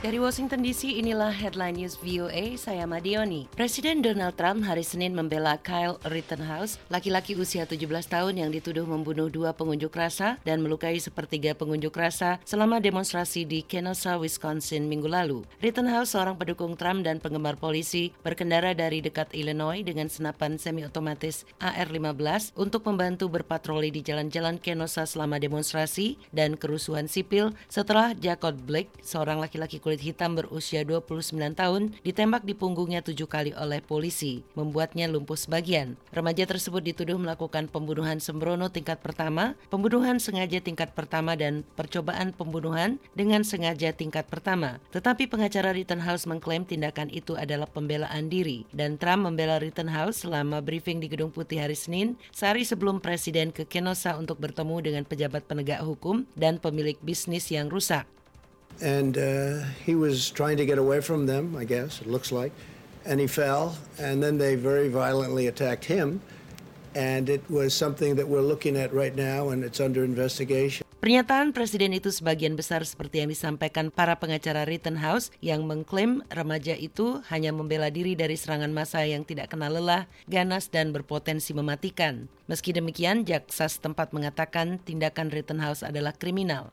Dari Washington DC, inilah headline news VOA, saya Madioni. Presiden Donald Trump hari Senin membela Kyle Rittenhouse, laki-laki usia 17 tahun yang dituduh membunuh dua pengunjuk rasa dan melukai sepertiga pengunjuk rasa selama demonstrasi di Kenosha, Wisconsin minggu lalu. Rittenhouse, seorang pendukung Trump dan penggemar polisi, berkendara dari dekat Illinois dengan senapan semi-otomatis AR-15 untuk membantu berpatroli di jalan-jalan Kenosha selama demonstrasi dan kerusuhan sipil setelah Jacob Blake, seorang laki-laki hitam berusia 29 tahun ditembak di punggungnya tujuh kali oleh polisi, membuatnya lumpuh sebagian. Remaja tersebut dituduh melakukan pembunuhan sembrono tingkat pertama, pembunuhan sengaja tingkat pertama dan percobaan pembunuhan dengan sengaja tingkat pertama. Tetapi pengacara Rittenhouse mengklaim tindakan itu adalah pembelaan diri dan Trump membela Rittenhouse selama briefing di Gedung Putih hari Senin sehari sebelum presiden ke Kenosha untuk bertemu dengan pejabat penegak hukum dan pemilik bisnis yang rusak. And uh, he was trying to get away from them, I guess, it looks like, and he fell, and then they very violently attacked him, and it was something that we're looking at right now, and it's under investigation. Pernyataan presiden itu sebagian besar seperti yang disampaikan para pengacara Rittenhouse yang mengklaim remaja itu hanya membela diri dari serangan massa yang tidak kenal lelah, ganas, dan berpotensi mematikan. Meski demikian, jaksa setempat mengatakan tindakan Rittenhouse adalah kriminal.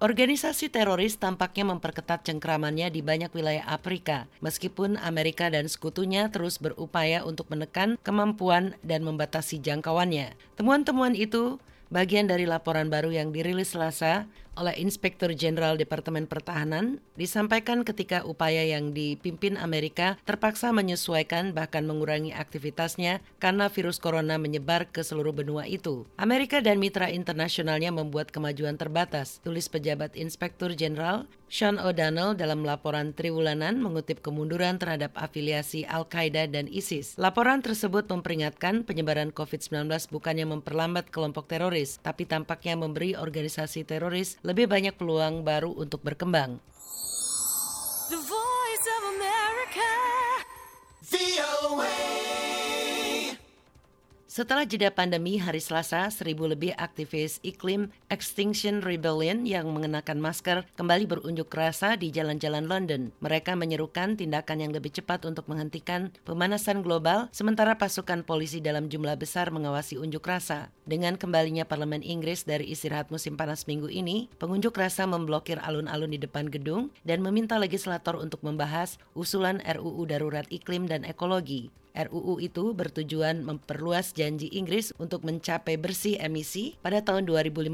Organisasi teroris tampaknya memperketat cengkramannya di banyak wilayah Afrika, meskipun Amerika dan sekutunya terus berupaya untuk menekan kemampuan dan membatasi jangkauannya. Temuan-temuan itu bagian dari laporan baru yang dirilis Selasa oleh Inspektur Jenderal Departemen Pertahanan disampaikan ketika upaya yang dipimpin Amerika terpaksa menyesuaikan bahkan mengurangi aktivitasnya karena virus corona menyebar ke seluruh benua itu. Amerika dan mitra internasionalnya membuat kemajuan terbatas, tulis pejabat Inspektur Jenderal Sean O'Donnell dalam laporan triwulanan mengutip kemunduran terhadap afiliasi Al-Qaeda dan ISIS. Laporan tersebut memperingatkan penyebaran COVID-19 bukannya memperlambat kelompok teroris, tapi tampaknya memberi organisasi teroris lebih banyak peluang baru untuk berkembang. The Voice of America. Setelah jeda pandemi hari Selasa, seribu lebih aktivis iklim Extinction Rebellion yang mengenakan masker kembali berunjuk rasa di jalan-jalan London. Mereka menyerukan tindakan yang lebih cepat untuk menghentikan pemanasan global, sementara pasukan polisi dalam jumlah besar mengawasi unjuk rasa. Dengan kembalinya Parlemen Inggris dari istirahat musim panas minggu ini, pengunjuk rasa memblokir alun-alun di depan gedung dan meminta legislator untuk membahas usulan RUU Darurat Iklim dan Ekologi. RUU itu bertujuan memperluas janji Inggris untuk mencapai bersih emisi pada tahun 2050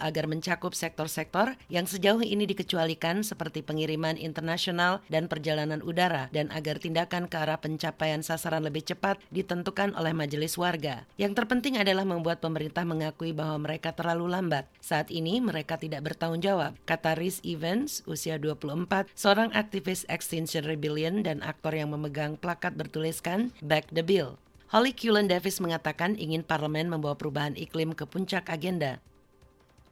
agar mencakup sektor-sektor yang sejauh ini dikecualikan seperti pengiriman internasional dan perjalanan udara dan agar tindakan ke arah pencapaian sasaran lebih cepat ditentukan oleh majelis warga. Yang terpenting adalah membuat pemerintah mengakui bahwa mereka terlalu lambat. Saat ini mereka tidak bertanggung jawab, kata Rhys Evans, usia 24, seorang aktivis Extinction Rebellion dan aktor yang memegang plakat bertuliskan Back the Bill. Holly Cullen Davis mengatakan ingin parlemen membawa perubahan iklim ke puncak agenda.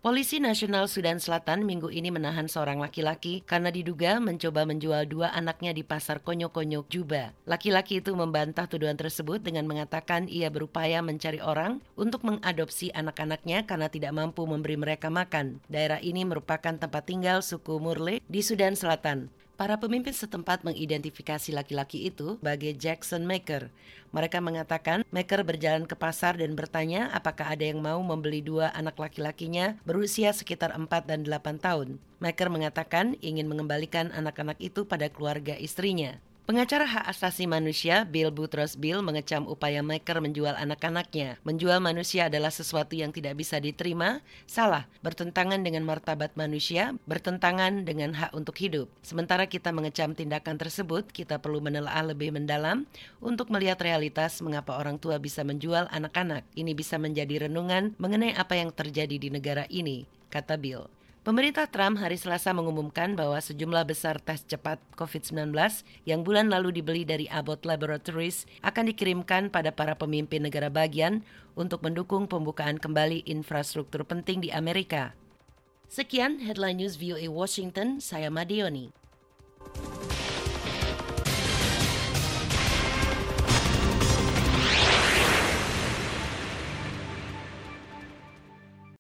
Polisi Nasional Sudan Selatan minggu ini menahan seorang laki-laki karena diduga mencoba menjual dua anaknya di pasar konyok-konyok Juba. Laki-laki itu membantah tuduhan tersebut dengan mengatakan ia berupaya mencari orang untuk mengadopsi anak-anaknya karena tidak mampu memberi mereka makan. Daerah ini merupakan tempat tinggal suku Murle di Sudan Selatan. Para pemimpin setempat mengidentifikasi laki-laki itu sebagai Jackson Maker. Mereka mengatakan Maker berjalan ke pasar dan bertanya apakah ada yang mau membeli dua anak laki-lakinya berusia sekitar 4 dan 8 tahun. Maker mengatakan ingin mengembalikan anak-anak itu pada keluarga istrinya. Pengacara hak asasi manusia Bill Butros Bill mengecam upaya Maker menjual anak-anaknya. Menjual manusia adalah sesuatu yang tidak bisa diterima, salah, bertentangan dengan martabat manusia, bertentangan dengan hak untuk hidup. Sementara kita mengecam tindakan tersebut, kita perlu menelaah lebih mendalam untuk melihat realitas mengapa orang tua bisa menjual anak-anak. Ini bisa menjadi renungan mengenai apa yang terjadi di negara ini, kata Bill. Pemerintah Trump hari Selasa mengumumkan bahwa sejumlah besar tes cepat COVID-19 yang bulan lalu dibeli dari Abbott Laboratories akan dikirimkan pada para pemimpin negara bagian untuk mendukung pembukaan kembali infrastruktur penting di Amerika. Sekian headline news VOA Washington, saya Madioni.